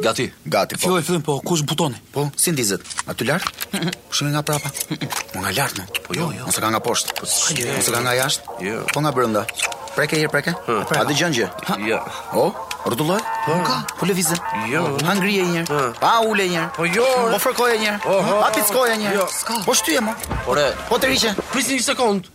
Gati. Gati, po. Filloj, fillim, po, kush butoni? Po, si ndizet? Aty lart? Po shihe nga prapa. Po nga lartë, no? Po jo, jo. Ose ka nga poshtë? Po si jo. Ose ka nga jashtë? Jo. Po nga brënda? Preke njëherë, preke? A dëgjon gjë? Jo. O, rrotulloje? Po. Nuk ka, po lëvize. Jo. Ha, ngrije një herë. Pa ule një herë. Po jo. Po fërkoje një herë. Po pickoje një herë. Jo. Po shtyje, mo. Po re. Po të rriqe. Prisni një sekundë.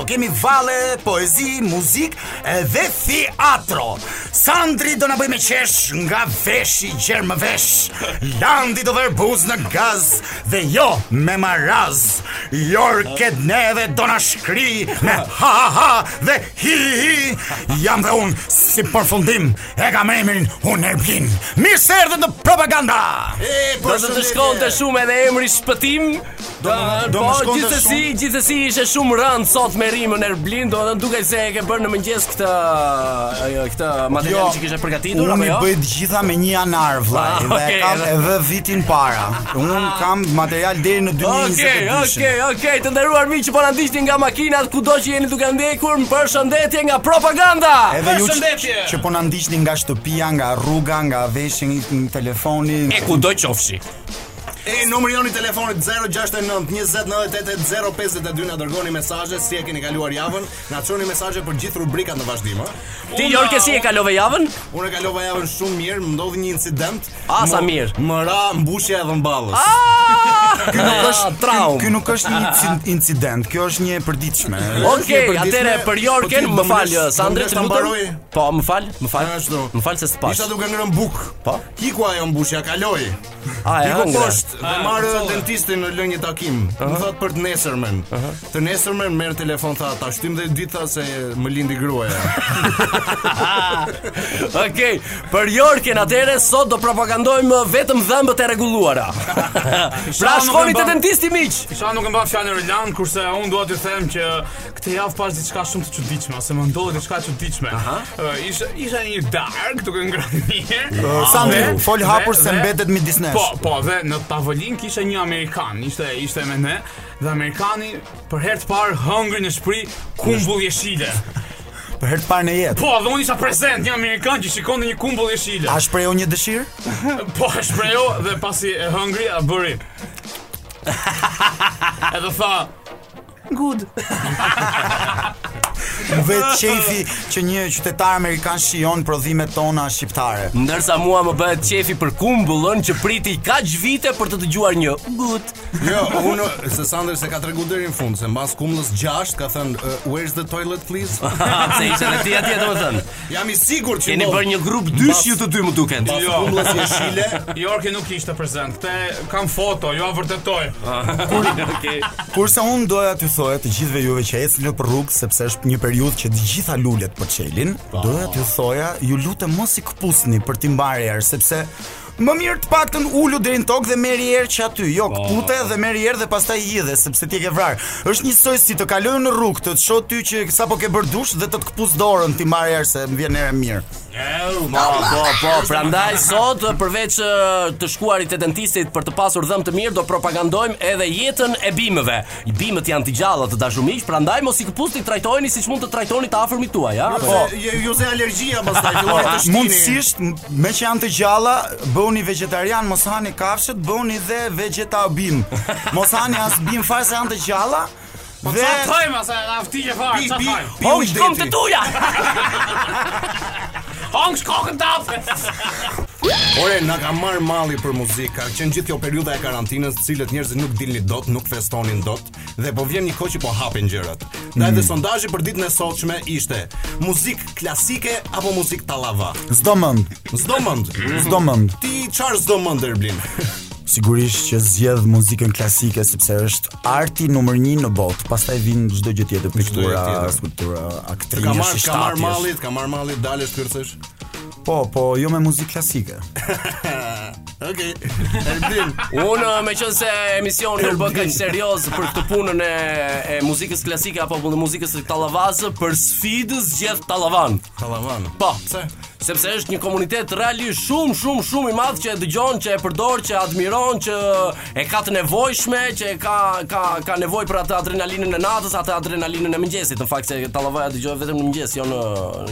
Do kemi valle, poezi, muzikë edhe theatro. Sandri do na bëj me qesh nga veshi gjer më vesh. Landi do vërë buzën në gaz dhe jo më maraz. Jorke neve do na shkri me ha ha ha dhe hi hi. Jam dhe un si përfundim e kam emrin un Erblin. Mirë se erdhët në propaganda. E po do të të shkonte shumë edhe emri Shpëtim. Do më do më shkonte, gjithsesi ishte shumë rëndë sot me rimën Erblin, do të dukej se e ke bërë në mëngjes këtë ajo këtë material jo, që kishe përgatitur apo jo? Unë i bëj të gjitha më një janar vllai ah, dhe okay, kam edhe vitin para. Unë ah. kam material deri në 2022. Okej, okej, okej, të nderuar miq që po na ndiqni nga makinat kudo që jeni duke ndjekur, një përshëndetje nga propaganda. Edhe ju që po na ndiqni nga shtëpia, nga rruga, nga veshja, nga telefoni, e kudo qofshi. E numri jonë i telefonit 069 20 98 052 na dërgoni mesazhe si e keni kaluar javën, na çoni mesazhe për gjithë rubrikat në vazhdim, ë. Ti Jorke si e kalove javën? Unë e kalova javën shumë mirë, më ndodhi një incident. Ah, sa Më- mirë. Më ra mbushja e dhëmballës. Ah! Ky nuk është traumë. Ky nuk është një inci- incident, kjo është një e përditshme. Okej, është një e përditshme, atëre po për Jorken, ti më do fal, mundesh- Sandri, mundesh të ta lutem. mbaroj? Po, më fal, më fal. Ashtu. Më fal se s'pashë. Isha duke ngrënë bukë. Po. Iku ajo mbushja, kaloi. A e, iku poshtë dhe marr dentistin, lë një takim. Më thotë për të nesërmen. Të nesërmen merr telefon tha, ta shtyjmë dhe ditë tha se më lindi gruaja. Okej, për Jorken atëre sot do propagandojmë vetëm dhëmbët e rregulluara. pra shkoni te dentisti miq. Sa nuk e mbaj fjalën Roland, kurse unë dua t'ju them që Këtë javë pashë diçka shumë të çuditshme, ose më ndodhi diçka e çuditshme. Ë, Isha isha në një darkë duke ngrënë mirë. Sandri, Dhe- fol dhe- hapur se dhe- mbetet midis nesh. Po, po, dhe në tavolinë kisha një amerikan, ishte ishte me ne, dhe amerikani për herë të parë hëngri në shpi kumbull jeshile. Për herë të parë në jetë. Po, dhe unë isha prezent një amerikan që shijonte një kumbull jeshile. A shprehu një dëshirë? Po, e shprehu dhe pasi e hëngri, a bëri. Edhe tha, Good. M'u bë qefi që një qytetar amerikan shijon prodhimet tona shqiptare. Ndërsa mua më bëhet qefi për kumbullën që priti kaq vite për të dëgjuar një good. Jo, unë se Sandri s'e ka treguar deri në fund se mbas kumbullës së 6 ka thënë uh, where's the toilet please? Pse ishte vetë atje domethënë. Jam i sigurt që keni bërë një grup dysh ju të dy më duket. Jo, kumbullës jeshile. Jorki nuk ishte prezent. Këtë kam foto, jua vërtetoj. Kurse unë doja t'ju thoja të gjithëve juve që ecni në rrugë sepse është një periudhë që të gjitha lulet po çelin, doja t'ju thoja ju lutem mos i kpusni për t'i mbarë sepse Më mirë të paktën ulu deri në tokë dhe merri erë që aty, jo këpute dhe merri erë dhe pastaj hidhe, sepse ti e ke vrarë. Është një soj si të kaloj në rrugë, të të shoh ty që sapo ke bërë dush dhe të të kpus dorën t'i marr erë se më vjen erë e mirë. Po, po, po, prandaj sot përveç të shkuarit te dentistit për të pasur dhëm të mirë, do propagandojmë edhe jetën e bimëve. Bimët janë të gjalla të dashur miq, prandaj mos i këpusni, trajtojeni siç mund të trajtoni të afërmit tuaj, a? Po, ju zë alergjia pastaj të ulni të shtini. Mundësisht, meqë janë të gjalla, bëhuni vegjetarianë, mos hani kafshët, bëhuni dhe vegjetabimë. Mos hani as bimë fare se janë të gjalla. Po dhe... çfarë thojmë, sa afti që fare, çfarë thojmë? Po, shkom të tuja! Hongsh kokën të apë! Ore, na ka marrë malli për muzikë. Ka qenë gjithë kjo periudha e karantinës, të cilën njerëzit nuk dilnin dot, nuk festonin dot dhe po vjen një kohë që po hapen gjërat. Ndaj dhe sondazhi për ditën e sotshme ishte muzikë klasike apo muzikë tallava. S'do mend. S'do mend. S'do mend. Ti çfarë s'do mend Erblin? Sigurisht që zgjedh muzikën klasike sepse është arti numër 1 në botë, pastaj vjen çdo gjë tjetër, piktura, skulptura, aktrisë, ka marrë ka marrë malli të, ka marrë malli të dalësh të kërcesh. Po, po, jo me muzikë klasike. Okej. Erbin. Unë meqenëse emisioni u bë kaq serioz për këtë punën e, e muzikës klasike apo për muzikës tallava, unë për sfidë zgjedh tallavan. Tallavan. Po, pse? Sepse është një komunitet realisht shumë shumë shumë i madh që e dëgjon, që e përdor, që e admiron, që e ka të nevojshme, që e ka ka ka nevojë për atë adrenalinën e natës, atë adrenalinën e mëngjesit. Në fakt se tallavaja dëgjohet vetëm në mëngjes, jo në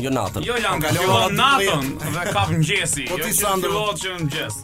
jo natën. Jo, Lanka, jo natën dhe kap mëngjesi. Po ti jo, sa ndër? Që në mëngjes.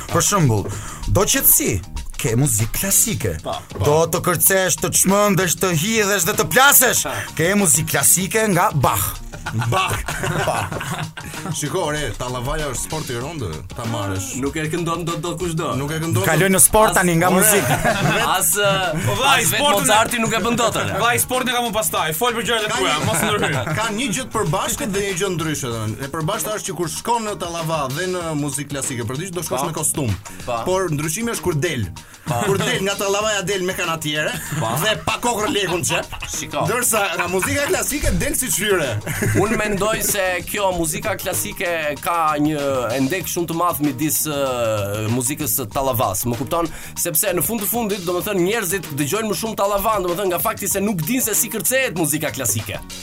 Për shembull, do qetësi, ke muzikë klasike. Po, po. Do të kërcesh, të çmendesh, të hidhesh dhe të plasesh. Ke muzikë klasike nga Bach. Bach. Shiko, re, tallavaja është sport i rëndë, ta marrësh. Nuk e këndon dot dot kushdo. Nuk e këndon. Kaloi në sport tani nga muzikë. As Po vllai, sportin Mozarti nuk e bën dot atë. Vllai, sportin e kam unë pastaj. Fol për gjërat e tua, mos ndërhyj. Ka një gjë të përbashkët dhe një gjë ndryshe, domethënë. E përbashkëta është që kur shkon në tallava dhe në muzikë klasike, patjetër do shkosh me kostum. Pa. Por ndryshimi është kur del. Pa. Kur del nga tallavaja del me kanatiere pa. dhe pa kokërr leku në xhep. Shiko. Ndërsa nga muzika klasike del siç hyre. Unë mendoj se kjo muzika klasike ka një hendek shumë të madh midis uh, muzikës së tallavas. Më kupton? Sepse në fund të fundit, domethënë njerëzit dëgjojnë më shumë tallavan, domethënë nga fakti se nuk dinë se si kërcehet muzika klasike.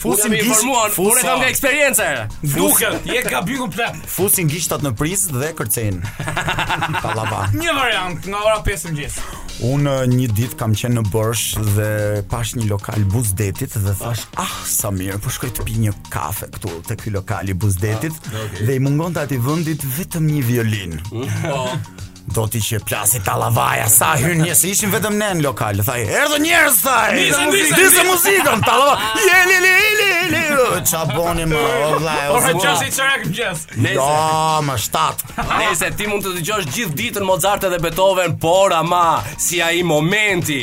Fusin gisht, po e kam nga eksperjenca. Duket, je ka bigu plan. Fusin gishtat në prizë dhe kërcejnë. Tallava. Një variant nga ora 5 e mëngjesit. Unë uh, një ditë kam qenë në Borsh dhe pashë një lokal buzë detit dhe thashë, ah, sa mirë, po shkoj të pi një kafe këtu te ky lokali buzë detit ah, dhe i mungonte atij vendit vetëm një violinë. Po. Do ti që plasi tallavaja sa hyra unë se ishim vetëm ne në lokal. Tha, erdhën njerëz tha. Nise muzikën, nise muzikën tallava. Je le le le le. Ça boni mo vëlla. Ora çasi çarak mëngjes. Nëse. Jo, më shtatë. Nëse ti mund të dëgjosh gjithë ditën Mozart dhe Beethoven, por ama si ai momenti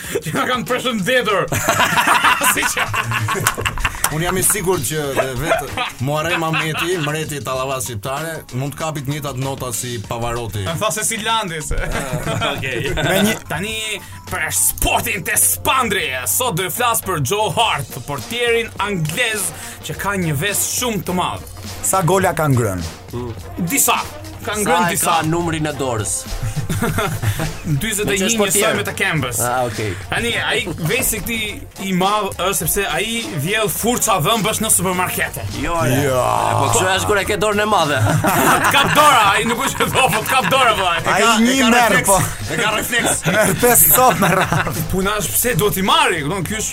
Që na kanë përshëndetur. si që... Unë jam i sigurt që dhe vetë Muharrem Ahmeti, mbreti i tallavasë shqiptare, mund të kapë të njëjtat nota si Pavaroti. Në thashë si Landi, se. okay. një... Tani, për sportin te Spandri, sot do flas për Joe Hart, portierin anglez që ka një ves shumë të madh. Sa gola ka ngrënë? Disa. Ka ngrënë disa. Sa e ka numrin e dorës? 41 njësoj me të këmbës ah, okay. Ani, ai vesi i këtij i madh është sepse ai vjedh furca dhëmbësh në supermarkete Jo, e jo. Po kështu është kur e ke dorën e madhe Të kap dora, ai nuk është që do, po të kap dora po. Ai një merr, po E ka refleks Merr pesë s'do të marrë Puna është pse do t'i marri, kupton qysh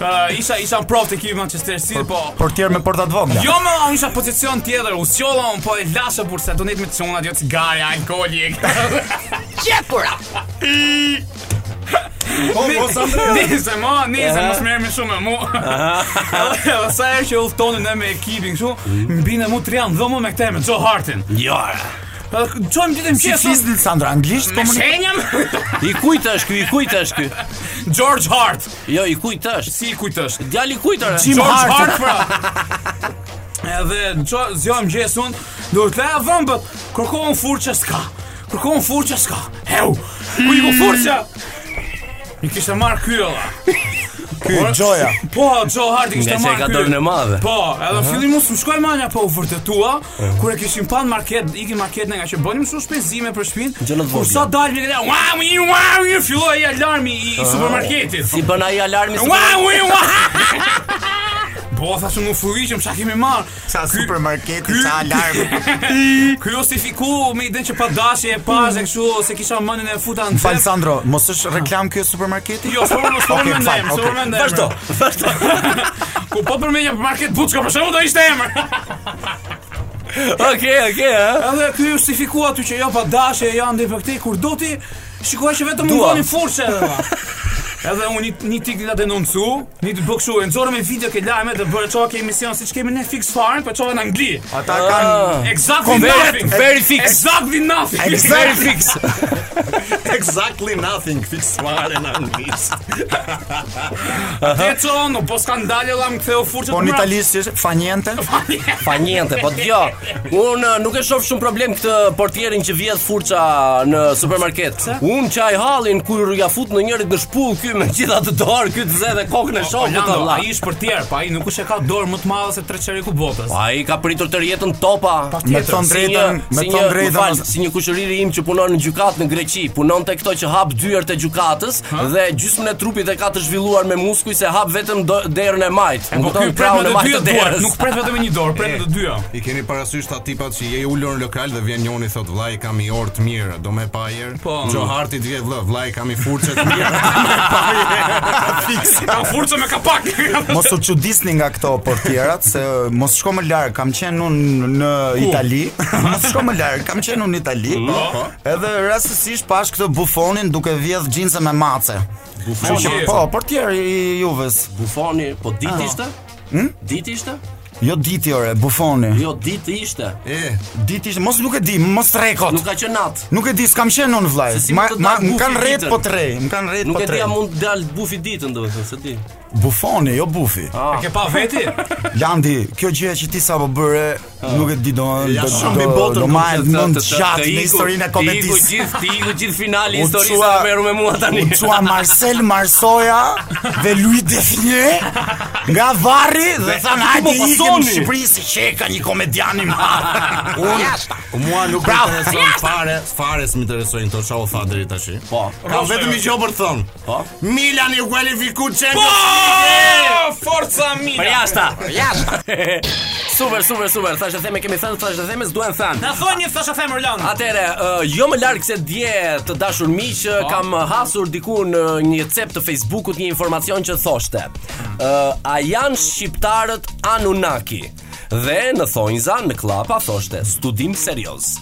Uh, isha isha në provë te ekipi Manchester City, po portier me porta të vogla. Jo, më unë isha pozicion tjetër, u sjolla unë po e lashë pastaj se donin me çuna ajo cigare, alkooli. Çepura. Po, po, sa më rrë? Nise, mo, nise, mos më rri shumë, mo. Edhe sa herë që udhëtonim ne me ekipin, kështu, mhm. më binte mu të rrija në dhomë me këtë me Joe Hartin. Jo, Çojmë ditën S'di fis Sandro anglisht komunikon? Me shenja? I kujt është ky? I kujt është ky? George Hart. Jo, i kujt është? Si i kujt është? Djali i kujt është? Jim Hart. Pra. Edhe unë u zgjoja në mëngjes unë, do të laja dhëmbët. Kërkon furçë s'ka. Kërkoj furçë s'ka. Heu. Ku i furçë? I kishte marrë ky vlla. Ky Joja. Po, Joe Harti i kishte marrë. Nga që e ka dorën e madhe. Po, edhe fillim mos më shkoi manja po u vërtetua. Mm. Kur ikim prapë në market, ikim në market nga që bënim shumë shpenzime për shpinë. Gjëra të vogla. Kur sa dalim me këta, ua, ua, ua, ua, filloi alarmi i, i supermarketit. Si bën ai alarmi? Ua, ua, ua. Po, tha shumë i fuqishëm, sa kemi marrë. Sa supermarket, ky... sa alarm. Ky u justifikua me idenë që pa dashje e pas e kështu, s'e kisha mendjen e futa në Më fal, Sandro, mos është reklamë kjo supermarketi? Jo, s'e përmenda me emër, s'e përmenda. Vazhdo, vazhdo. Po po përmendja supermarket buçka, për shembull do ishte emër. Oke, oke, ha? Edhe ky u justifikua aty që jo pa dashje e janë dhe për këtë, kur do ti, shikoj që vetëm Dua. mundoni forse edhe ma. Edhe unë një, një tik një të denoncoj, një të bëj kështu, e nëzore me video ke lajme dhe ta çova ke emision, siç e kemi ne Fiks Fare, po çova në Angli. Ata kanë Exactly Komplet, nothing. very fix. Exactly nothing. Very fix. exactly nothing Fiks Fare në anglisht. Dhe çoi, bo skandal dhe ma ktheu furçën. Po në Itali si është fa niente? Fa niente, por Dio. Un uh, nuk e shoh shumë problem këtë portierin që vjedh furça në supermarket. Un qaj hallin kur ia fut ndonjërit një shpullë ky me gjithë atë dorë, ky të zë dhe kokën e po, shoh këtë vëlla. Ai është portier, po ai nuk, ky e ka dorën më të madhe se treçereku i botës. Po ai ka pritur tërë jetën topa. Me thon drejtën, me thon drejtën. Si një kushëriri im që punon gjykatë në Greqi, punon te këto që hap dyert e gjykatës, dhe gjysmën e trupit e ka të zhvilluar me muskuj se hap vetëm do, derën e majtë. Po ky pret me të dyja duart, nuk pret vetëm me një dorë, pret me të dyja. I keni parasysh ata tipat që je ulur në lokal dhe vjen njëri thot vllai kam i orë të mirë, do me pa i herë. Po. Xho Harti të vjen vllai, vllai kam i furçë të mirë. Fiks. Ka furçë me kapak. Mos u çudisni nga këto portierat se mos shko më larg, kam qenë unë në Itali. Mos shko më larg, kam qenë unë në Itali. Po. Edhe rastë sisht pashë këtë Bufonin duke vjedh xhinse me mace? Bufoni. Po, portieri i Juves. Bufoni, po ditë ah. ishte? Hm? Ditë ishte? Jo ditë ore, bufoni. Jo ditë ishte. E, ditë ishte, mos nuk e di, mos rrej kot. Nuk ka qenë natë. Nuk e di, s'kam qenë unë vllai. Si ma, ma, më kanë rrit po tre, më kanë rrit po tre. Nuk e di, a mund të dalë bufi ditën domethënë, se ti. Bufoni, jo bufi. Ah. E ke pa vetë? Landi, kjo gjë që ti sapo bëre, ah. nuk e di do, do shëmbi botën. Do marr mund të çajë në historinë e komedisë. Ti gjithë, ti ku gjithë finali historisë do merru me mua tani. U çua Marcel Marsoja dhe Louis de Funès nga varri dhe thanë hajde po ikim në Shqipëri se paska një komedian i madh. Unë po mua nuk më intereson fare, fare s'më interesojnë ato ça u tha deri tash. Po, kam vetëm një gjë për të thënë. Po. Milani u kualifiku Champions League. Po! Forca Milan. Përjashta. Përjashta. super, super, super. Thashetheme kemi thënë, thashetheme s'duan thënë. Na thuaj një thashethem Orlando. Atëre, uh, jo më larg se dje të dashur miq, po. kam hasur diku në një cep të Facebookut një informacion që thoshte. Uh, a janë shqiptarët Anunnaki? Dhe në thonjza, në kllapa thoshte studim serioz.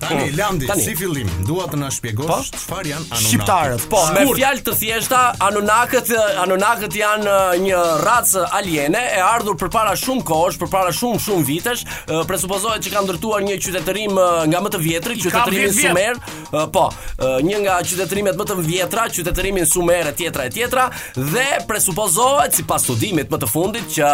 Tani Landi, Tani. si fillim, dua të na shpjegosh po? çfarë janë Anunnaki. Shqiptarët, po, me fjalë të thjeshta, Anunnakët, Anunnakët janë një racë aliene e ardhur përpara shumë kohësh, përpara shumë shumë vitesh, presupozohet që kanë ndërtuar një qytetërim nga më të vjetri, qytetërimin Sumer, po, një nga qytetërimet më të vjetra, qytetërimin Sumer e tjetra e tjetra dhe presupozohet sipas studimit më të fundit që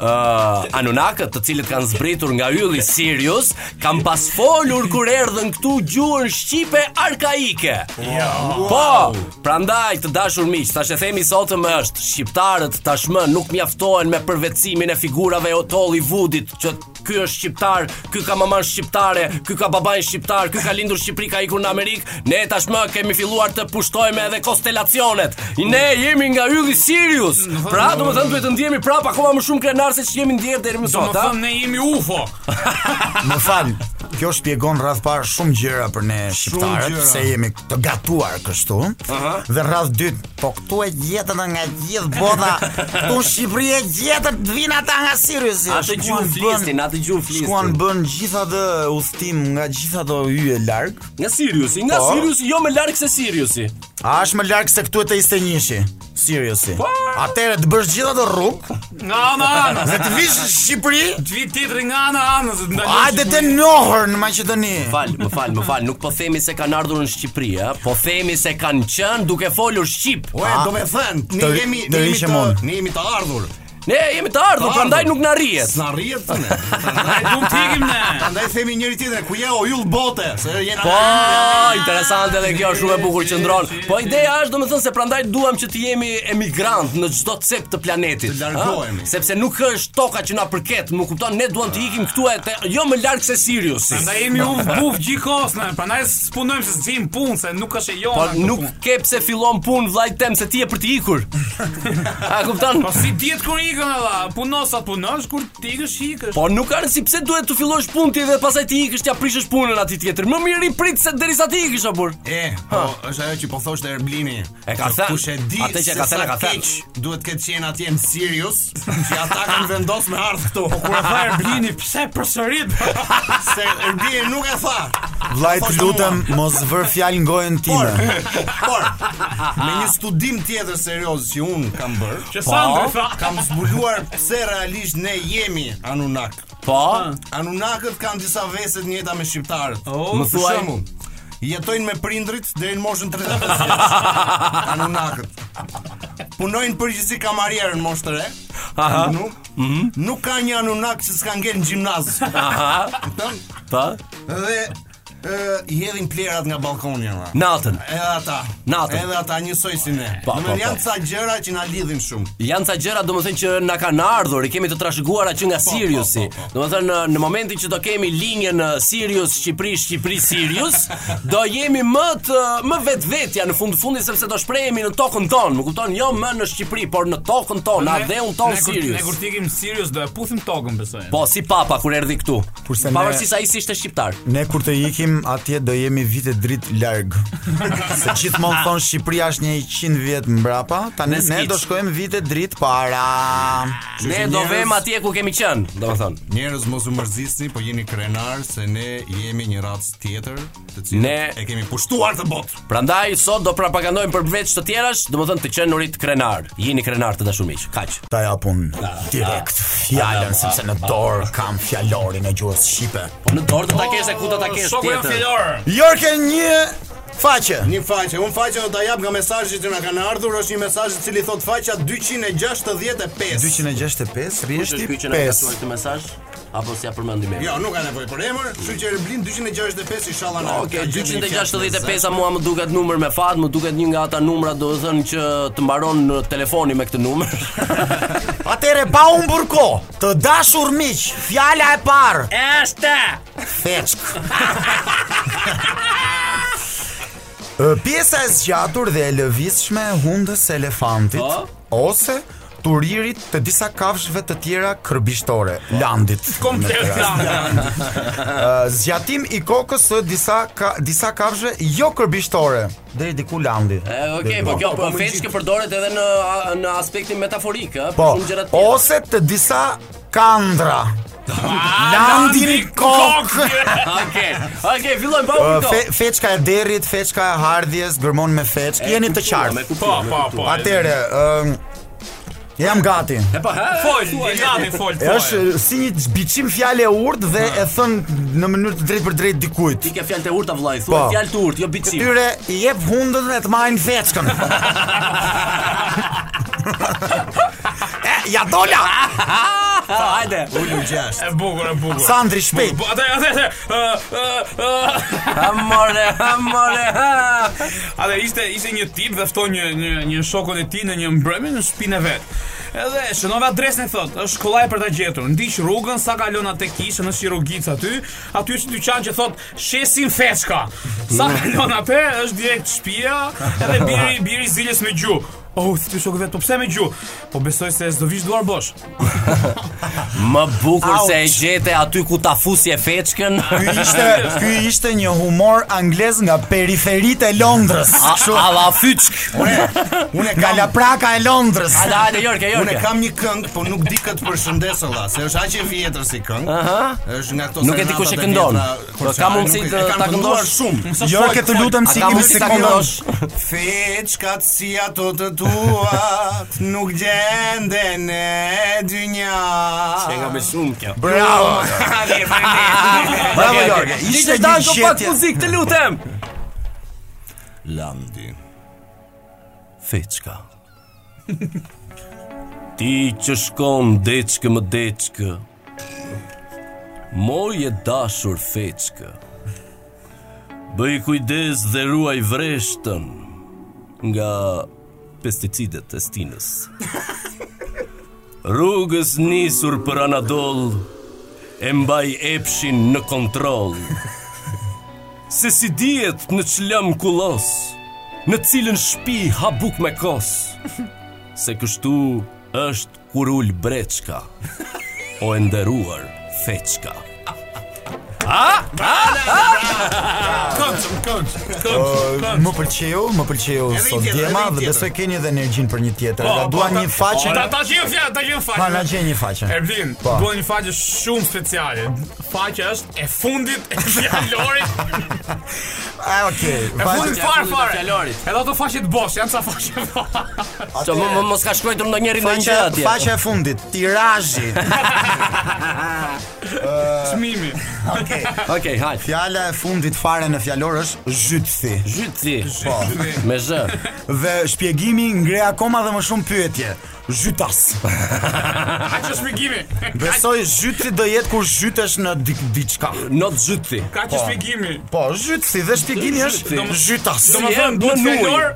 uh, Anunnakët, të cilët kanë zbritur nga ylli Sirius, kanë pas folur kur erdhën këtu gjuhën shqipe arkaike. Ja. Po, prandaj të dashur miq, tash e themi sot më është, shqiptarët tashmë nuk mjaftohen me përvetësimin e figurave të Hollywoodit që ky është shqiptar, Ky ka maman shqiptare, ky ka babain shqiptar, ky ka lindur Shqipëri, ka ikur në Amerikë. Ne tashmë kemi filluar të pushtojmë edhe konstelacionet. Ne jemi nga ylli Sirius. Pra, domethënë duhet të ndihemi prapë akoma më shumë krenarë se ç'jemi ndjerë deri më sot, a? ne jemi UFO. Më fal. Kjo shpjegon radhë parë shumë gjëra për ne shqiptarët, se jemi të gatuar kështu. Aha. Dhe radhë dytë, po këtu e gjetën nga gjithë bota. Këtu në Shqipëri e gjetën të vinë ata nga Siriusi. Atë gjuhë flisnin, atë gjuhë flisnin. Shkuan bënë gjithë atë udhëtim nga gjithë ata yje larg. Nga Siriusi, nga po. Siriusi, jo më larg se Siriusi. A është më larg se këtu e te 21-shi? Siriusi. Atëherë të bësh gjithë atë rrugë nga ana e anës. Se të vish në Shqipëri, të vi tjetri nga ana e anës, të ndaloj. Hajde të nohër në Maqedoni. Fal, më fal, më fal, nuk po themi se kanë ardhur në Shqipëri, ë, po themi se kanë qenë duke folur shqip. Ua, do me thënë, ne jemi ne jemi të, ne jemi të ardhur. Ne jemi të ardhur, prandaj nuk na rrihet. S'na rrihet punë. Prandaj duhet të ikim ne. Prandaj themi njëri-tjetrit, ku je o yll bote? Se jena Po, interesante edhe kjo, shumë e bukur qëndron. Po ideja është domethënë se prandaj duam që të jemi emigrantë në çdo cep të planetit. Të largohemi. Sepse nuk është toka që na përket, më kupton, ne duam të ikim këtu e te jo më larg se Sirius. Prandaj jemi u buf gjikos ne. Prandaj punojmë se s'zëmë punë se nuk është e jona. Po nuk ke pse fillon punë vëllai im se ti je për të ikur. A kupton? Po s'i dihet kur ikën valla, puno sa punosh kur të ikësh ikësh. Po nuk ka rëndësi pse duhet të fillosh punë ti dhe pastaj të ikësh t'ia prishësh punën atij tjetrit. Më mirë rri prit se derisa të ikësh apo. E, po është ajo që po thoshte Erblini. E ka thënë. Kush e di ça do të ketë qenë, ka thënë. Duhet të ketë qenë atje në Sirius, që ata kanë vendos me ardh këtu. Po kur e tha Erblini, pse përsërit? Se Erblini nuk e tha. Vlla, të lutem mos vër fjalë në gojën time. Por, me një studim tjetër serioz që unë kam bërë, që po, Sandra tha, kam zbuluar pse realisht ne jemi Anunakë. Po, Anunakët kanë disa vese të njëjta me shqiptarët. Oh, Më Për thuaj. shembull, jetojnë me prindërit deri në moshën 35 vjeç. Anunakët. Punojnë në përgjithësi kamarierë në moshë të re. Aha. Mhm. Nuk, nuk ka një anunak që s'ka ngel në gjimnaz. aha, Kupton? po. Dhe i hedhin plehrat nga balkoni ata. Natën. Edhe ata. Natën. Edhe ata njësoj si ne. Po, po, janë po. ca gjëra që na lidhin shumë. Janë ca gjëra domethënë që na kanë ardhur, i kemi të trashëguara që nga po, po, Siriusi. Po, domethënë në, në momentin që do kemi linjën uh, Sirius Shqipëri Shqipëri Sirius, do jemi më të më vetvetja në fund fundit sepse do shprehemi në tokën tonë, më kupton? Jo më në Shqipëri, por në tokën tonë, në atdheun tonë Sirius. Ne kur t'ikim Sirius do e puthim tokën besoj. Po si papa kur erdhi këtu. Kurse ne Pavarësisht ai si ishte shqiptar. ne kur të ikim atje do jemi vite dritë larg. Se gjithmonë thonë Shqipëria është një 100 vjet mbrapa, tani Në ne skic. do shkojmë vite dritë para. Kështu Ne që do njerëz- vëmë atje ku kemi qenë, domethënë. Njerëz mos u mërzisni, po jeni krenar se ne jemi një racë tjetër. Ne e kemi pushtuar tërë botën. Prandaj sot do propagandojmë për veç të tjerash, domethënë të qenurit krenar. Jini krenar të dashur miq. Kaq. Ta jap unë direkt fjalën sepse në dorë kam fjalorin e gjuhës shqipe. Po në dorë do ta kesh e ku do ta kesh tjetër. Jorke një Faqe. Një faqe. Unë faqe do ta jap nga mesazhet që na kanë ardhur, është një mesazh i cili thotë faqja 265. 265 rreshti 5. Ky që na ka shkruar këtë mesazh. Apo s'ia përmendim emrin. Jo, nuk ka nevojë për emër, kështu që Erblin 265 inshallah na. Okej, okay, 265 mua më duket numër me fat, më duket një nga ata numra domethënë që të mbaronte telefoni me këtë numër. Atëherë pa humbur kohë, të dashur miq, fjala e parë. Është. Feçkë. Pjesa e zgjatur dhe e lëvizshme e hundës së elefantit oh? ose turirit të disa kafshëve të tjera kërbishtore, Landit. Komplet Landi. Zgjatim i kokës së disa ka, disa kafshëve jo kërbishtore, deri diku Landi. Okej, po kjo po, po, po feçkë përdoret edhe në në aspektin metaforik, ëh, po, shumë gjëra të tjera. Ose të disa Kandrrave. Landi në kokë. Okej. Okej, fillojmë pa uh, fe, Feçka e derrit, feçka e hardhjes, gërmon me feçkë. Jeni të qartë. Po, po, po. Atëherë, ëm Jam gati. E pa, ha, fol, je gati fol. Është si një biçim fjale e urtë dhe e thënë në mënyrë të drejtpërdrejtë dikujt. Ti ke fjalë të urtë vëllai, thuaj po. fjalë të urtë, jo biçim. Tyre i jep hundën e të marrin feçkën. Ia dola. Hajde. Ulu gjashtë. E bukur, e bukur. Sandri shpejt. Po, atë, atë, atë. A more, a more. Atë ishte ishte një tip dhe fton një një një shokun e tij në një mbrëmje në shtëpinë e vet. Edhe e shënon adresën e thotë, është kollaj për ta gjetur. Ndiq rrugën sa kalon atë kishën në Shirogic aty, aty është dyqan që thotë shesin feçka. Sa kalon atë, është direkt shtëpia, edhe bjeri bjeri ziles me gju. Oh, si të shoh vetë, po pse me gju? Po besoj se s'do vish duarbosh. Më bukur se e gjete aty ku ta fusje feçkën. Ky ishte, ky ishte një humor anglez nga periferitë e Londrës. Kështu a la fyçk. Unë, unë kam nga Lapraka e Londrës. Hajde Jorge, Jorge. Unë kam një këngë, po nuk di kë të përshëndes valla, se është aq e vjetër si këngë. Aha. Është nga këto Nuk e di kush e këndon. Po ka mundësi të ta këndosh shumë. Jorge, të lutem si kimi si këndosh. Feçkat si ato të tua, nuk gjenden në dynja. Kënga më shumë kjo. Bravo. Bravo Jorge. Ishte një gjetje. Ishte pak muzikë, të lutem. Landi. Feçka. Ti që shkon deckë më deckë, Moj e dashur feçkë, bëj kujdes dhe ruaj vreshtën nga pesticidet e stinës. Rrugës nisur për Anadol e mbaj epshin në kontroll. Se s'i dihet në ç'lëmë kullos, në cilën shpi ha bukë me kos. Se kështu është Kur ul brecka O e nderuar feçka Këndo, këndo, këndo Më pëlqeu, më pëlqeu sot djema Dhe besoj keni edhe energjinë për një tjetër Dhe dua një faqe Ta gjej një faqe, ta gjej një faqe Ta gjej një faqe Erblin, dua një faqe shumë speciale Faqja është e fundit e fjalorit Ah, ok. E fundit fare fare. Edhe ato faqet bosh, janë ca faqe. Shiko mos ka shkruar ndonjëri ndonjë atje. Faqja e fundit, tirazhi. Çmimi. Ok. Ok, hajt. Fjala e fundit fare në fjalor është zhytthi. Zhytthi. Po. Me zh. Dhe shpjegimi ngre akoma dhe më shumë pyetje. Zhytas. Kaq shpjegimi. Besoj zhytthi do jetë kur zhytesh në diçka. Në zhytthi. Kaq, po, shpjegimi. Po, zhytthi dhe shpjegimi është zhytas. Domethënë, do fjalor,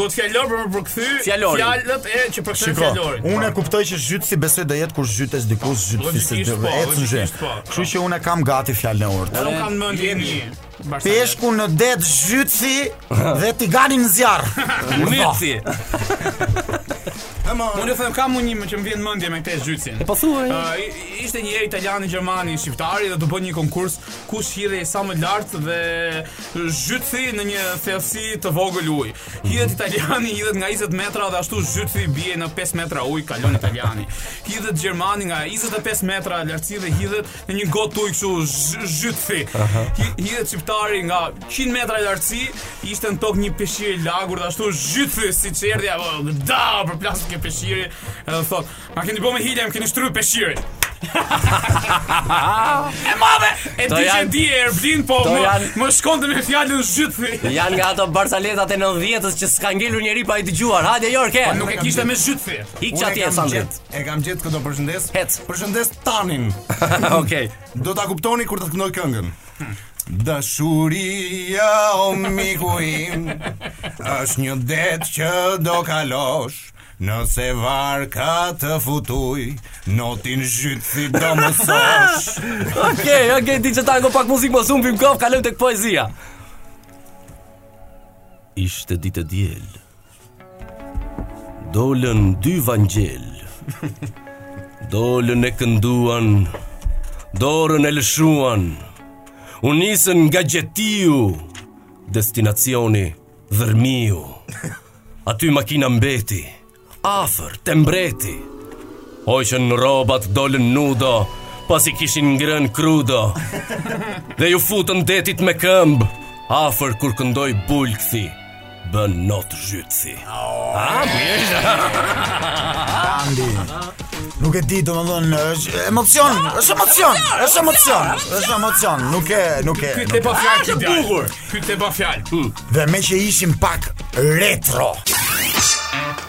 do fjalor për me përkthy fjalët e që përkthen fjalorin. Shiko, unë e kuptoj që zhytthi besoj do jetë kur zhytesh diku zhytthi se dhe e të në zhytë. Kështu që unë e kam gati fjalën e urtë. Unë kam në mendje një. Peshku në det zhytthi dhe tigani në zjarr. Ulytësi. Unë them kam unë një që më vjen në mendje me këtë zhytthin. E po thuaj. ishte një herë italiani gjermani shqiptari dhe do bënin një konkurs kush hidhej sa më lart dhe zhytthi në një thellësi të vogël ujë. Hidhet italiani hidhet nga 20 metra dhe ashtu zhytthi bie në 5 metra ujë kalon italiani. Hidhet gjermani nga 25 metra lartësi dhe hidhet në një gotë ujë kështu zhytësi. Hidhet shqiptari nga 100 metra lartësi, ishte në tokë një peshqir i lagur dhe ashtu zhytësi që erdhi, po u përplas ke peshqiri, edhe thotë, "Ma keni bërë me hile, më keni shtyrë peshqirin." e madhe, e di që di e erblin, po më, jan... më shkonte me fjalën zhytësi. Janë nga ato barsaletat e nëntëdhjetës që s'ka ngelur njeri pa i dëgjuar. Hajde, Jorke! Po nuk e kishte me zhytësi. Ik që atje, Sandrit. E kam gjetë këto përshëndes. Hec. Përshëndes Tanin. Okej. Do ta kuptoni kur ta këndoj këngën. Dashuria o miku im është një det që do kalosh Nëse varka të fut ujë Notin zhytësi do mësosh Okej, okej, DJ Tango pak muzikë më zu mbi kokë, kalojmë tek poezia. Ishte ditë e diel, Dolën dy Vangjel Dolën e kënduan Dorën e lëshuan U nisën nga gjetiu Destinacioni Dhërmiu Aty makina mbeti Afër te mbreti Hoqën rrobat dolën nudo Pasi kishin ngrënë krudo Dhe iu futën detit me këmbë Afër kur këndoi bulkthi bën not zhytësi. A, mirë. Andi. Nuk e di, domethënë, është emocion, është emocion, është emocion, është emocion, nuk e, nuk e. Ky të lë pa fjalë, ky te bukur. Ky të lë pa fjalë. Hmm. Dhe meqë ishim pak retro.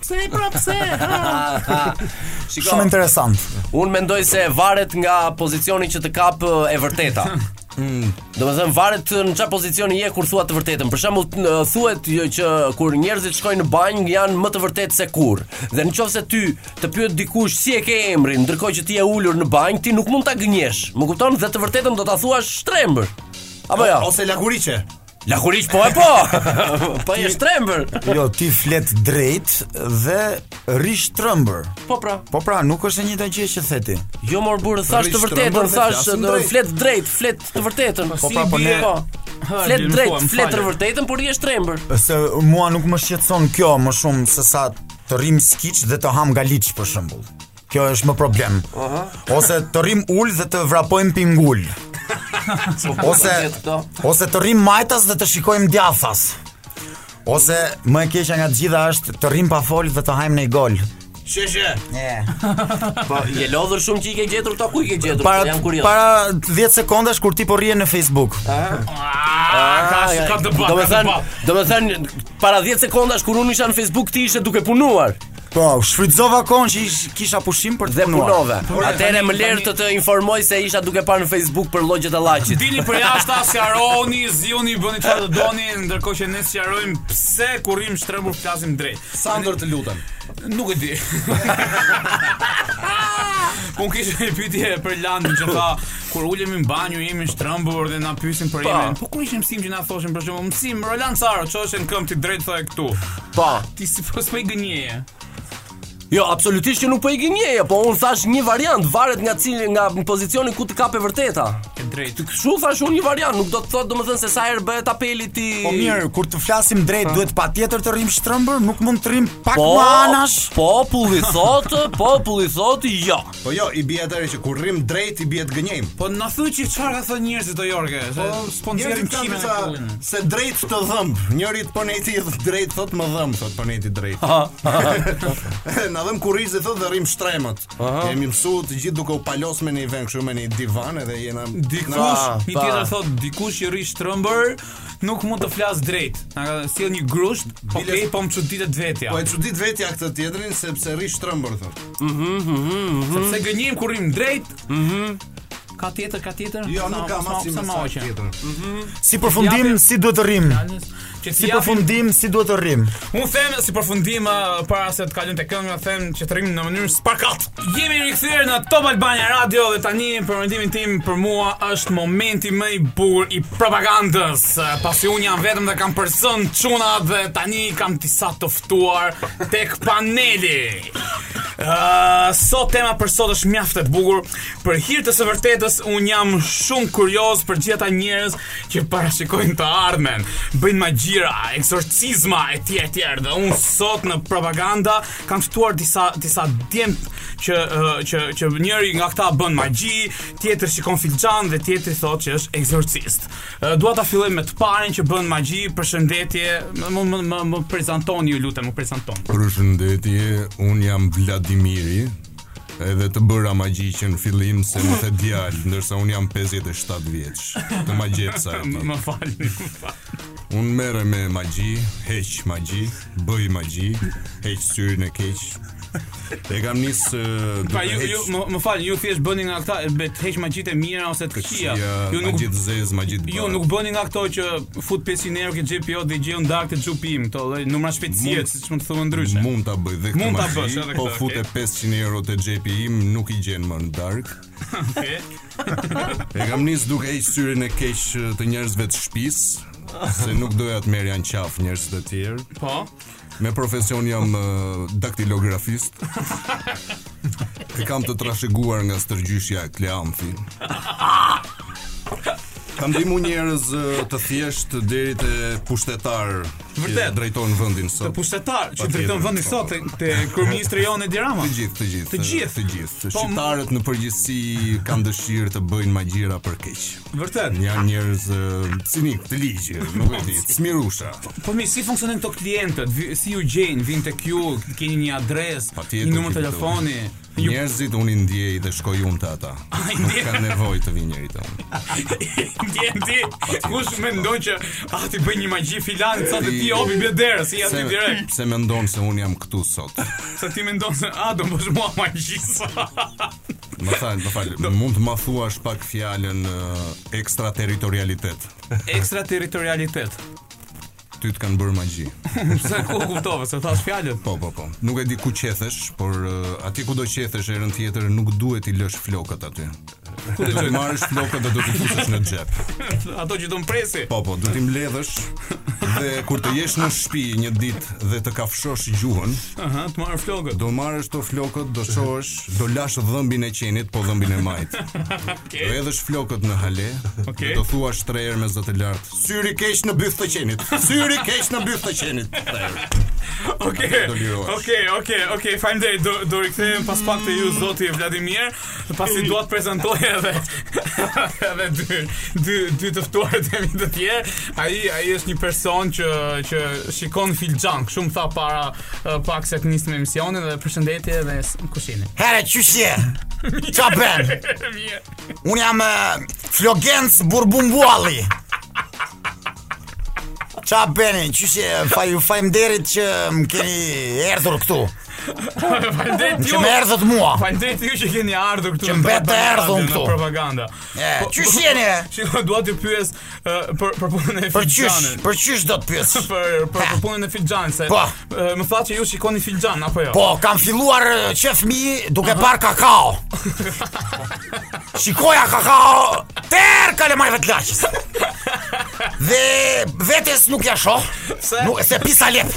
Pse e pra pse? Shumë interesant. Unë mendoj se varet nga pozicioni që të kap e vërteta. Mm. Domethënë varet në çfarë pozicioni je kur thua të vërtetën. Për shembull, thuhet që kur njerëzit shkojnë në banjë janë më të vërtetë se kurrë. Dhe në qoftë se ty të pyet dikush si e ke emrin, ndërkohë që ti je ulur në banjë, ti nuk mund ta gënjesh. Më kupton? Dhe të vërtetën do ta thuash shtrembër. Apo jo? Ose lakuriqe. Lakuriq po e po. po je shtrembër. jo, ti flet drejt dhe rrish shtrembër. Po pra. Po pra, nuk është e njëjta gjë që the ti. Jo mor burrë, thashë të vërtetën, thashë do flet drejt, flet të vërtetën. Po, po pra, po ne. Po. Flet drejt, flet të vërtetën, por je shtrembër. Se mua nuk më shqetëson kjo më shumë sesa të rrimë skiç dhe të hamë galiç për shembull. Kjo është më problem. Aha. Ose të rrimë ul dhe të vrapojmë pingul. ose ose të rrimë majtas dhe të shikojmë djathas. Ose më e keqja nga të gjitha është të rrimë pa fol dhe të hajmë ndonjë gol. Shë shë. Po, je lodhur shumë që i ke gjetur këto ku i ke gjetur? Para jam kurioz. Para 10 sekondash kur ti po rrije në Facebook. Ah, ka si ka të bëj. Domethënë, domethënë para 10 sekondash kur unë isha në Facebook ti ishe duke punuar. Po, shfrytëzova kohën që ish, kisha pushim për të dhe punuar. punove. Por, Atëherë tani- më lër tani- të të informoj se isha duke parë në Facebook për llogjet e llaçit. Dini për jashtë, sqaroni, zgjoni, bëni çfarë të doni, ndërkohë që ne sqarojmë pse kur rrim shtrembur flasim drejt. Sandër të lutem. Nuk e di. Unë kisha një pyetje për Landin që tha kur ulemi në banjë jemi shtrëmbur dhe na pyesin për Po. emrin. Po kur ishim mësim që na thoshin për shembull mësim Roland Caro, çoheshe në këmbë ti drejt thoe këtu. Po. Ti si po s'po i gënjeje? Jo, absolutisht që nuk po i gënjeje, po unë thash një variant, varet nga cili nga pozicioni ku të kap e vërteta. E drejtë. Të kshu thash unë një variant, nuk do të thotë domethënë se sa herë bëhet apeli ti. Po mirë, kur të flasim drejt, duhet patjetër të rrim shtrëmbër, nuk mund të rrim pak po, më anash. Po, populli thotë, populli thotë jo. Po jo, i bie atëherë që kur rrim drejt i bie të gënjejmë. Po na thuaj çi çfarë kanë thënë njerëzit o Jorge, se Po, s'po nxjerrim njerëzit kanë çime në disa kullin. se drejt të dhëmb. Njëri tha po ndenje drejt thot më dhëmb, thot po ndenje drejt. Na dhëm kurriz dhe thot dhe rrim shtrembët. Jemi mësuar të gjithë duke u palos me në një vend kështu me në një divan edhe jena Dikush, Pa, një pa. tjetër thot, dikush që rri shtrëmbër nuk mund të flas drejt. Na ka sjell një grusht, ok, po më çuditet vetja. Po e çudit vetja këtë tjetrin sepse rri shtrëmbër thot. Sepse gënjim kur rrim drejt. Ka tjetër, ka tjetër. Jo, nuk ka më si më sa tjetër. Si përfundim si duhet të rrim. Që si përfundim si duhet të rrim. Unë them si përfundim uh, para se të kalojmë te kënga, them që të rrim në mënyrë spakat. Jemi rikthyer në Top Albania Radio dhe tani për mendimin tim për mua është momenti më i bukur i propagandës. Uh, pasi unë jam vetëm dhe kam përzën çunat dhe tani kam disa të ftuar tek paneli. Uh, sot tema për sot është mjaft e bukur. Për hir të së vërtetës un jam shumë kurioz për gjithë ata njerëz që parashikojnë të ardhmen, bëjnë magjira, eksorcizma etj etj. Dhe un sot në propaganda kam ftuar disa disa djem që uh, që që njëri nga këta bën magji, tjetri shikon filxhan dhe tjetri thotë që është eksorcist. Dua ta filloj me të parin që bën magji. Përshëndetje. Më më më, më, më prezantoni ju lutem, më prezantoni. Përshëndetje, un jam Vladimiri. Edhe të bëra magji që në fillim se më the djalë, ndërsa un jam 57 vjeç. Të magjepsa. Më falni. Unë merrem me magji, heq magji. bëj magji, heq syrin e keq. E kam nis ë, duke Pra ju, heq- ju më, më fal, ju thjesht bëni nga këta Bej, të heq magjit e mira ose të këqija. këqija, Ju nuk magji të zezë, magji të Ju bardhë. nuk bëni nga këto që fut 500 euro ke xhepi jot dhe i gjen në darkë te xhepi im, këto lloj numra shpejtësie, Mund- siç mund të thuhen ndryshe. Mund ta bëj dhe këtë Mund ta magji, bësh edhe po këtë, fute okay. 500 euro te xhepi im, nuk i gjen më në darkë. E kam nis duke heq syrin e keq të njerëzve të shtëpisë, se nuk doja të merrja në qafë njerëz të tjerë. Po. Me profesion jam uh, daktilografist. E kam të trashëguar nga stërgjyshja e Kleanthi. Kam ndihmu njerëz uh, të thjeshtë deri te pushtetar Vërtet. Që drejton vendin sot. Te pushtetar që drejton vendin sot te kryeministri jonë Edi Rama. Të gjithë, të gjithë. Të gjithë, të gjithë. Po, Shqiptarët në përgjithësi kanë dëshirë të bëjnë magjira për keq. Vërtet. Janë njerëz cinikë, të ligj, nuk e di. Smirëzinj. Po, po mirë si funksionojnë këto klientët? Si ju gjejnë? Vijnë tek ju, keni një adresë, një numër telefoni? Njerëzit unë i ndjej dhe shkoj unë te ata. Nuk ka nevojë të vijë njeri te unë. Ndje, ndje, kush mendon që a t'i bëj një magji filanes atë, ti hop i bie derës asaj ti direkt. Pse mendon se unë jam këtu sot? Se ti mendon se a do më bësh mua magji Më fal, më fal, mund të ma thuash pak fjalën uh, ekstraterritorialitet. Ekstraterritorialitet. Ty të kanë bërë magji. Sakaq u kuptova, se thashë fjalën. Po, po, po. Nuk e di ku qethesh, por uh, aty ku do qethesh herën tjetër nuk duhet t'i lësh flokët aty. Do t'i marrësh flokët dhe do t'i fusësh në xhep. Ato që do m'presi. Po, po, do t'i mbledhësh dhe kur të jesh në shtëpi një ditë dhe të kafshosh gjuhën, Aha, të marr flokët. do marrësh ato flokët, do shohësh, do thuash dhëmbin e qenit, po dhëmbin e majtë. Do Okej. hedhësh flokët në hale, Okej. dhe do thuash tre herë me zë të lartë. Syri keq në bythë të qenit. Syri keq në bythë të qenit. Okej. Okej, okej, okej. Faleminderit. Do do rikthehem pas pak te ju, zoti Vladimir, pasi dua të prezantoj edhe edhe dy dy dy të ftuarët e mi të tjerë. Ai ai është një person që që shikon filxhan, kështu më thanë para uh, pak se të nisnim emisionin dhe përshëndetje dhe kush jeni. Hej, çysh je. Çfarë bën? Mirë. Unë jam Flogenc Burbumbualli. Ça bëni, si, fa, faleminderit që më keni erdhur këtu Faleminderit ju Ju më erdhët mua Faleminderit ju që keni ardhur këtu Që më bëtë, erdha unë këtu Propaganda E, po, çysh jeni Shiko, dua të të pyes për për punën e filxhanit. Për çysh do të pyes? Për për për punën e filxhanit se. Po. Më thanë që ju shikoni filxhan apo jo? Po, kam filluar që fëmijë duke parë kakao. Shikoja kakao tërë kalamajve të lagjes. Dhe vetes nuk ia shoh. Se nuk se pi salep.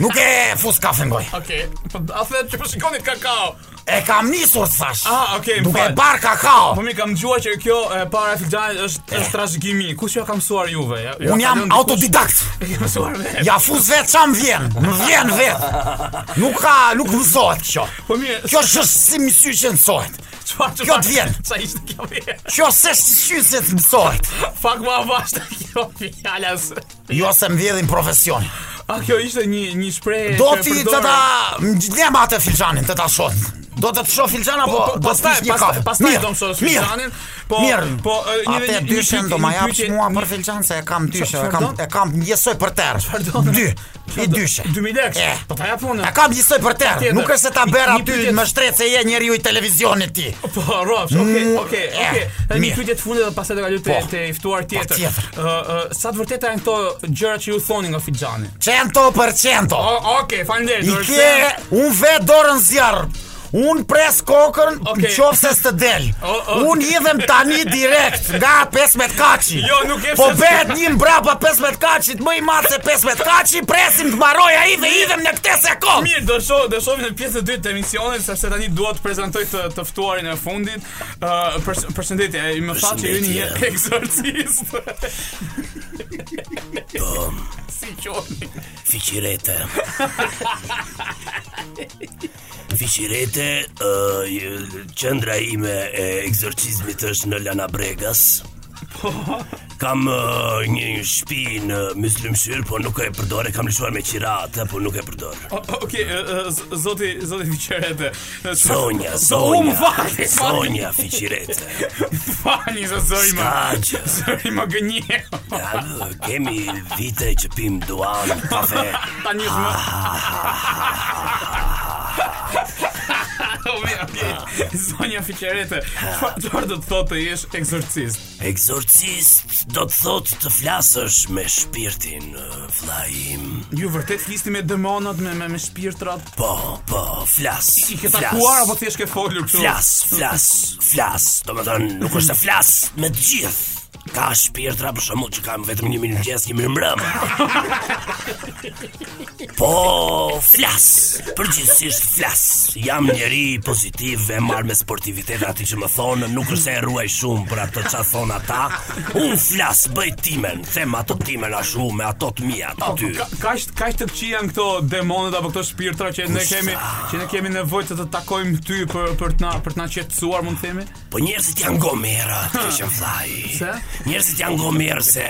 Nuk e fus kafen në gojë. Okej. Okay. Po, a the që po shikoni kakao? E kam nisur thash. Ah, okay, Duke parë kafen. Po mirë kam dëgjuar që kjo e para e filxhanit është është trashëgimi. Kush ju ka mësuar juve? Ja, Unë jam kalon dikush- autodidakt. E ke mësuar vetë. Ja fus vetë ça m'vjen, më vjen vetë. Nuk ka, nuk mësohet kjo. Po mirë, Kjo është si mësysh që mësohet. çfarë kjo të vjen. Sa ishte kjo vjen. Kjo se si sy se të mësohet. Pak më avash kjo fjala. se- Jo se m'vjedhin profesionin. A kjo ishte një një shprehje. Do ti të ta lë atë filxhanin të ta shoh. Do të të shoh filxhan apo po, po, do të pish një kafe. Pastaj do të shoh filxhanin. Po mirë. Po një një një dyshe do ma jap mua për filxhan se e kam dyshe, e kam e kam njësoj për tërë. Dy. I dyshe. 2000 lekë. Eh. Po ta jap unë. E kam njësoj për tërë. Nuk është se ta bëra ty më shtrejt se je njeri i televizionit ti. Po rrofsh, okay, mm, okay, eh, okay. Një pyetje të fundit dhe pastaj do kaloj te po. te ftuari tjetër. Ë Sa të vërteta janë këto gjërat që ju thoni nga filxhani? Çento për çento. Okej, okay, faleminderit. I ke unë vë dorën në zjarr. Unë pres kokën okay. n'qoftë se s'të del. Oh, okay. Unë hidhem tani direkt nga 15 katëshi. Jo, nuk e Po bëhet një mbrapa 15 katëshit, më i madh se 15 katëshi, presim të mbarojë ai dhe hidhem në këtë sekondë. Mirë, do shoh, do shohim në pjesën e dytë të emisionit sepse tani dua të prezantoj të, të ftuarin e fundit. Uh, pers përshëndetje, e më thanë që jeni një ekzorcist. Po. Si quheni? Fiqirete. Fiqirete, uh, qëndra ime e ekzorcizmit është në Lanabregas. Kam uh, një shpi në Myslym Shyr, po nuk e përdor, e kam lëshuar me qira atë, po nuk e përdor. Okej, okay, uh, zoti, zoti Fiqirete. Zonja, zonja. Më falni, zonja Fiqirete. Më falni, zëri më. Zëri më gënjeu. Kemi vite që pim duhan, kafe. Tani më. Zonja Fiqirete, çfarë do të thotë të jesh ekzorcist? Ekzorcist do të thotë të flasësh me shpirtin, vllai im. Ju vërtet flisni me demonët, me me, me shpirtrat? Po, po, flas. I, i ke takuar apo thjesht ke folur këtu? Flas, flas, flas. Domethënë, nuk është se flas me të gjithë. Ka shpirtra për shembull që kam vetëm një mirëmëngjes, një mirëmbrëma. Po flas, përgjithësisht flas. Jam njeri pozitiv e marr me sportivitet atë që më thonë, nuk është se e rruaj shumë për ato ça thonë ata. Unë flas, bëj timen, them atë timen a shumë me ato të mia të ty. Ka ka është ka është të çfarë janë këto demonët apo këto shpirtra që ne kemi që ne kemi nevojë të të takojmë ty për për të na për të na qetësuar mund të themi. Po njerëzit janë gomerë, të keqen vëllai. Pse? Njerëzit janë gomerë se,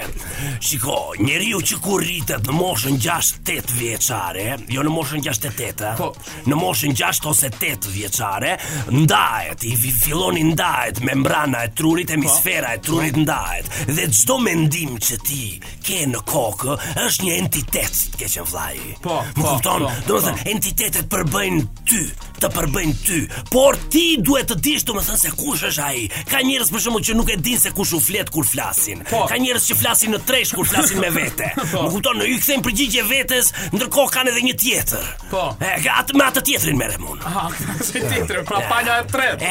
shiko, njeriu që kur rritet në moshën 6-8 vjeçare, jo në moshën 6-8, po. në moshën 6 ose 8 vjeçare, ndahet, i fillon i ndahet membrana e trurit, po. hemisfera e trurit po. ndahet, dhe çdo mendim që ti ke në kokë është një entitet, të keqen vëllai. Po, po, Më kupton, po, domethënë po. entitetet përbëjnë ty, të përbëjnë ty, por ti duhet të dish domethënë se kush është ai. Ka njerëz për shembull që nuk e dinë se kush u flet kur flasin. Po. Ka njerëz që flasin në tresh kur flasin me vete. Po. Më kupton, ë, i kthejnë përgjigje vetes, ndërkohë kanë edhe një tjetër. Po. E ka atë me atë tjetrin merrem unë. Ah, atë tjetrin, pra pala e tretë.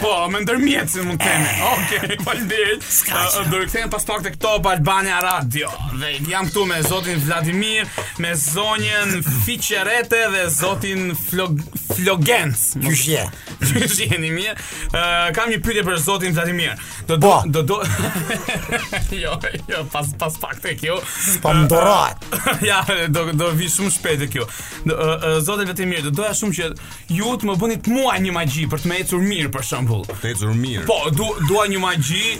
Po, ndërmjetësi mund të themi. Okej, faleminderit. S'ka gjë. U rikthyem pas pak tek Top Albania Radio. Dhe jam këtu me zotin Vladimir, me zonjën Fiqirete dhe zotin Flog Flogenc. Qysh je? Qysh jeni mirë? Ë, kam një pyetje për zotin Vladimir. Do do po. do do. jo, jo, pas pas pak tek ju. Po më dorrat. ja, do do vi shumë shpejt tek ju. Zoti Vladimir, do doja shumë që ju të më bënit mua një magji për të më ecur mirë për shembull. Për të ecur mirë. Po, do dua një magji,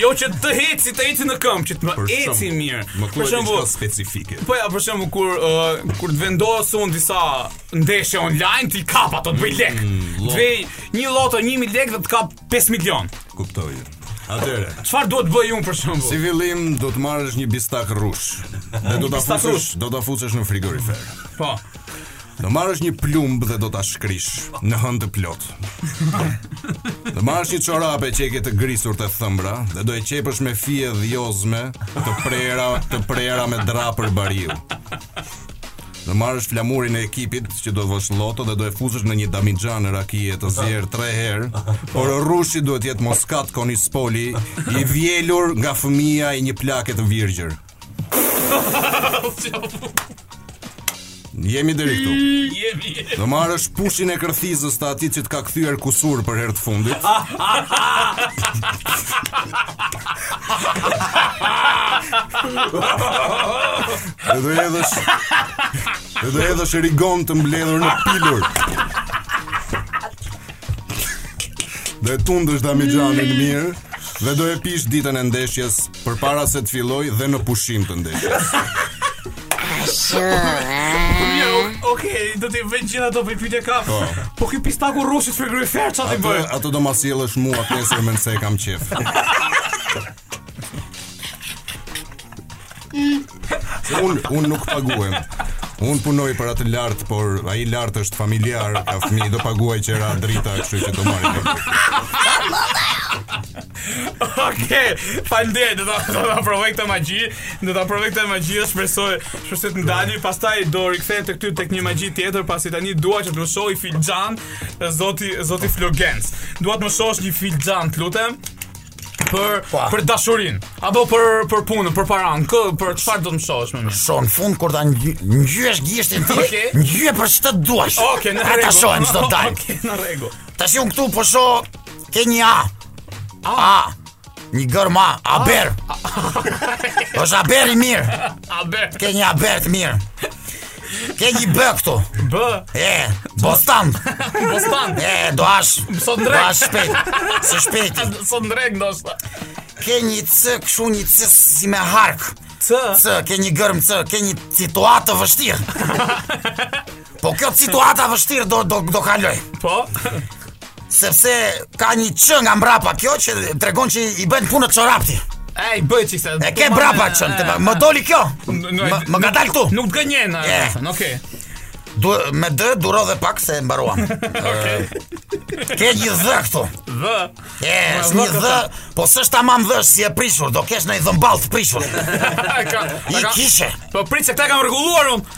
jo që të eci, të eci në këmbë, që të më eci mirë. Për shembull, specifike. Po ja, për shembull kur uh, kur të vendos un disa ndeshje online t'i kap ato të bëj lek. Mm, Vë një loto 1000 lekë dhe të kap 5 milion. Kuptoj. Atëherë. Çfarë duhet të bëj unë për shembull? Si fillim do të marrësh një bistak rrush. Dhe do ta futësh, do ta futësh në frigorifer. Po. Do marrësh një plumb dhe do ta shkrish në hënë të plotë. Do marrësh një çorape që e ke të grisur te thembra dhe do e qepësh me fije dhjozme të prera, të prera me drapër bariu. Do marrësh flamurin e ekipit që do vësh loto dhe do e fusësh në një damixhane rakie të zierë tre herë, por rrushi duhet të jetë moskat Konispoli i vjelur nga fëmija i një plake të virgjër. Jemi deri këtu. Jemi. Do marrësh pushin e kërthizës të atij që të ka kthyer kusur për herë të fundit. Dhe do hedhësh Dhe do hedhësh rigon të mbledhur në Pilur Do e tundësh damixhanen mirë Dhe do e pish ditën e ndeshjes Përpara se të fillojë dhe në pushim të ndeshjes Jo, okay, do t'i bëj gjithë ato po pyetje kam. Po. po ky bistaku i rrushit në frigorifer çfarë t'i bëj? Atë do ma sjellësh mua nesër se e kam qejf. Unë un nuk paguem. Unë punoj për atë lart, por ai lart është familjar, ka fëmijë, do paguajë qera, drita, kështu që do marrim. Okej, faleminderit, do ta do ta provoj këtë magji, do ta provoj këtë magji, shpresoj, shpresoj të më dali, pastaj do rikthehem tek ty tek një magji tjetër, pasi tani dua që të më shohë filxhan zoti zoti Florenc. Dua të më shohësh një filxhan, të lutem. për pa, për dashurinë apo për për punën, për paranë, për çfarë do të më shohësh më mirë? S'... në fund kur ta ngjyesh gishtin ti, okej, ngjyeje për ç'të duash. Okej, në rregull. Ta shohim ç'do dalë. Okej, në rregull. Tashi un këtu po shoh ke një A. A? Një gërmë a, aber. Është aber i mirë. Aber. Ke një aber të mirë. Ke një bë këtu. Bë. E, bostan. Bostan. E, do hash. Sot në drekë. Do hash shpejt. Së shpejti. Sot në drekë do hash. Ke një cë, këshu një cë si me hark. Cë? Cë, ke një gërmë cë, ke një situatë të vështirë. po kjo situata e vështirë do, do, do kalojë. Po? Sepse ka një çë nga mbrapa kjo që tregon që i bën punët çorap ti. E, i bëj çikë se. E ke mbrapa çënë, më doli kjo. Më ka dalë këtu. Nuk gënjen, thonë, okej. Dë, me dë, duro dhe pak se mbaruam. Okej. Ke një dhë këtu. Dhë. E, një dhë, po s'është tamam dhë, është si e prishur, do kesh ndonjë dhëmball të prishur. Ka. I kishe. Po prit se këta i kam rregulluar unë.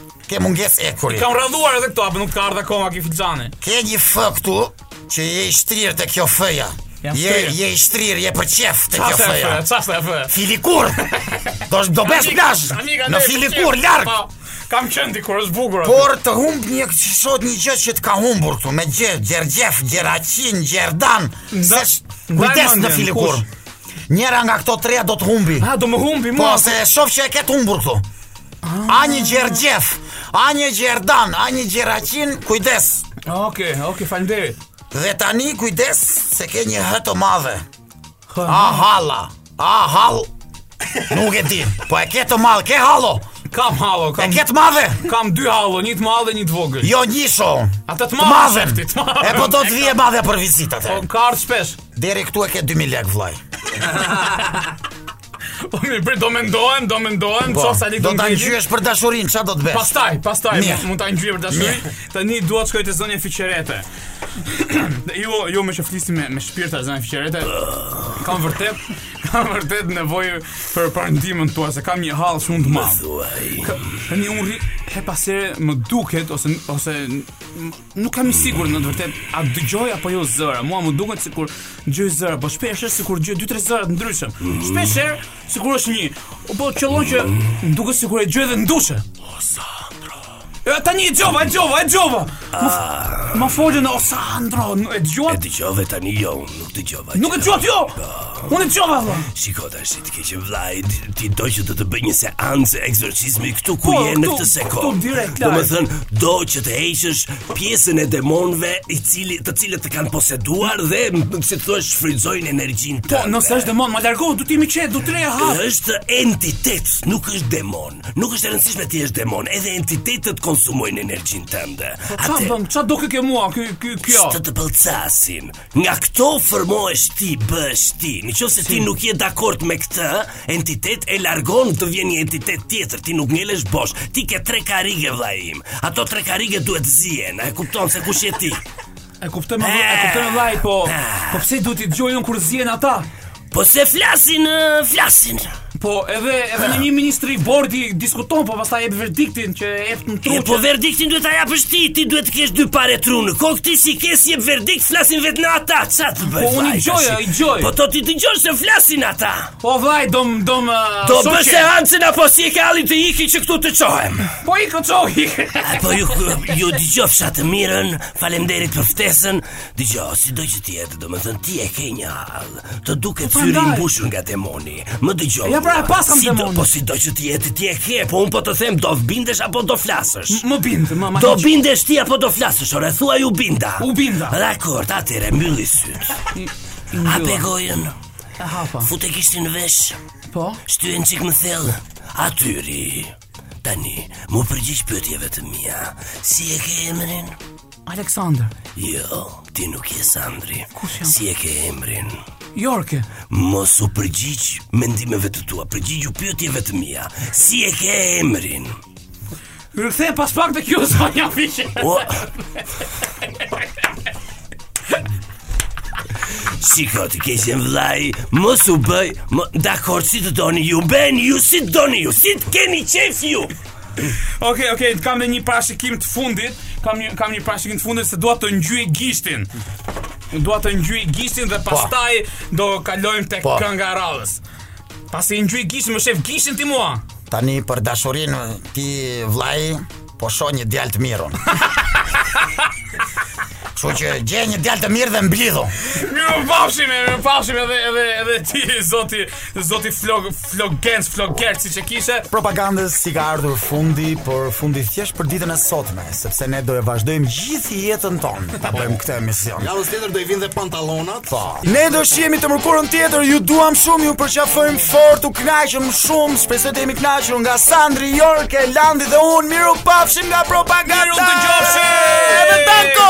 Ke mungesë hekuri. Kam rregulluar edhe këto, apo nuk ka ardhur akoma ky filxhan. Ke një fë këtu, që je i shtrirë te kjo fëja. Jam i shtrirë. Je i shtrirë, je për qejf te kjo fëja. Ça është fë? Fili Kuri! Do shkosh do bësh plazh! Në Fili Kuri, larg! Po, kam qenë dikur, është bukur. Po do të humbë një send, një gjë që të ka humbur këtu me gjë, gjergjef, gjeraqin, gjerdan. Ndaj, kujdes në Fili Kuri. Njëra nga këto treja do të humbi. Ha, do më humbi po, mua. Po, se e shoh që e ke humbur këtu. A një gjergjef, a një gjerdan, a një gjeraqinë, kujdes. Okej, okej, faleminderit. Dhe tani kujdes se ke një hë të madhe. A hallë, a hall. Nuk e di, po e ke të madhe, ke hallë. Kam hallë, kam. E ke të madhe? Kam dy halla, një të madhe, një të vogël. Jo, një shoh. Atë të madhe. E po do të vijë e madhja për vizitë. Po kart shpesh. Deri këtu e ke 2000 lekë vllaj. Po mirë, po do mendohem, do mendohem, po, ça, do ta ngjyesh për dashurinë, çfarë do të bësh? Pastaj, pastaj mund ta ngjyej për dashurinë. Tani dua të shkoj te zonja Fiqerete. jo, jo, meqë flisim me, me shpirta zonja Fiqerete. Kam vërtet, kam vërtet nevojë për për ndihmën tuaj se kam një hall shumë të madh. Tani unë rri, he pasere më duket ose ose Nuk jam i sigurt në të vërtetë a dëgjoj apo jo zëra. Mua më duket sikur dëgjoj zëra, po shpesh është sikur dëgjoj dy tre zëra të ndryshëm. Shpesh herë sikur është një. Po qëllon që më duket sikur e dëgjoj dhe ndryshe. O Sandro. Ja tani e dëgjova, e dëgjova, e dëgjova. Ah. Ma folën o Sandro, e dëgjova. E dëgjove tani jo, nuk dëgjova. Nuk e dëgjova jo. Po. Unë e dëgjova. Shiko tash ti Të keqen vllai, ti do që të të bëj një seancë eksorcizmi këtu ku po, je në këtë sekond. Domethënë, do që të heqësh pjesën e demonëve i cili, të cilët të kanë poseduar dhe si të thuash shfrytëzojnë energjinë tënde. Po, nëse është demon, ma largo, du të rri i qetë, du të rri rehat. është entitet, nuk është demon. Nuk është e rëndësishme të jetë demon, edhe entitetet konsumojnë energjinë tënde. Po, ça bën, ça do kë ke mua, kjo? Së të të pëlcasin, Nga këto formohesh ti, bëhesh ti. Në qoftë se ti nuk je dakord me këtë entitet, e largon të vjen një entitet tjetër, ti nuk ngelesh bosh. Ti ke tre karige vëllai im. Ato tre karige duhet të zihen, a e kupton se kush je ti. E kuptoj mo, e kuptoj mo vllai, po po pse duhet të dëgjoj unë kur zihen ata? Po se flasin, flasin. Po edhe edhe në një ministri bordi diskuton, po pastaj jep verdiktin që jep në tru. Po verdiktin duhet ta japësh ti, ti duhet të kesh dy pare tru në kokë. Ti s'i ke, s'jep verdikt flasin vetëm ata, ça të bëj. Po unë i dëgjoj, i dëgjoj. Po do t'i dëgjosh se flasin ata. Po vllai dom dom uh, Do bësh seancën apo si e ke hallin të iki që këtu të çohem. Po ik, çohu. Po ju ju dëgjofsha të mirën. Faleminderit për ftesën. Dëgjo, sido që të jetë, domethënë ti e ke një hall, të duket po, syri mbushur nga demoni, më dëgjo, ja, pra, pasam si demoni. po sido që të jetë, ti e ke, po unë po të them, do bindesh apo do flasësh? M më bindë, më më Do bindesh ti apo do flasësh, ore, thuaj u binda. U binda. Dakord, atëherë, mbylli sytë. Hape gojën? E hapa. Fute gishtin në vesh. Po? Shtyje një çik më thellë. Aty rri. Tani, m'u përgjigj pyetjeve të mia. Si e ke emrin? Aleksandër. Jo, ti nuk je Sandri. Kush jam? Si e ke emrin? Jorke. Mos u përgjigj mendimeve të tua, përgjigju pyetjeve të mia. Si e ke emrin? U kthye pas pak te kjo zonja Fiqe. Shiko të keqen vllai, mos u bëj merak, dakord si të doni ju, bëni ju si të doni ju, si të keni qef ju. Okej, okej, kam dhe një parashikim të fundit, kam një kam një parashikim të fundit se dua të ngjyej gishtin. Dua të ngjyej gishtin dhe po. pastaj do kalojmë tek po. kënga e radhës. Pasi ngjyej gishtin, më shef gishtin ti mua. Tani për dashurinë ti vllai Po shoh një djalë të mirë unë. Kështu që gjej një djalë të mirë dhe mblidhu. Mirupafshim, mirupafshim edhe edhe edhe ti zoti zoti flog flogenc floger siç e kishe. Propagandës i ka ardhur fundi, por fundi thjesht për ditën e sotme, sepse ne do e vazhdojmë gjithë jetën tonë ta bëjmë këtë emision. Ja, tjetër do i vinë dhe pantallona Tha. Ne do shihemi të mërkurën tjetër, ju duam shumë, ju përqafojmë fort, u kënaqëm shumë, shpresoj të jeni kënaqur nga Sandri, Jorke, Landi dhe unë. Mirupafshim nga propaganda. Mirudëgjofshim. Edhe tanko.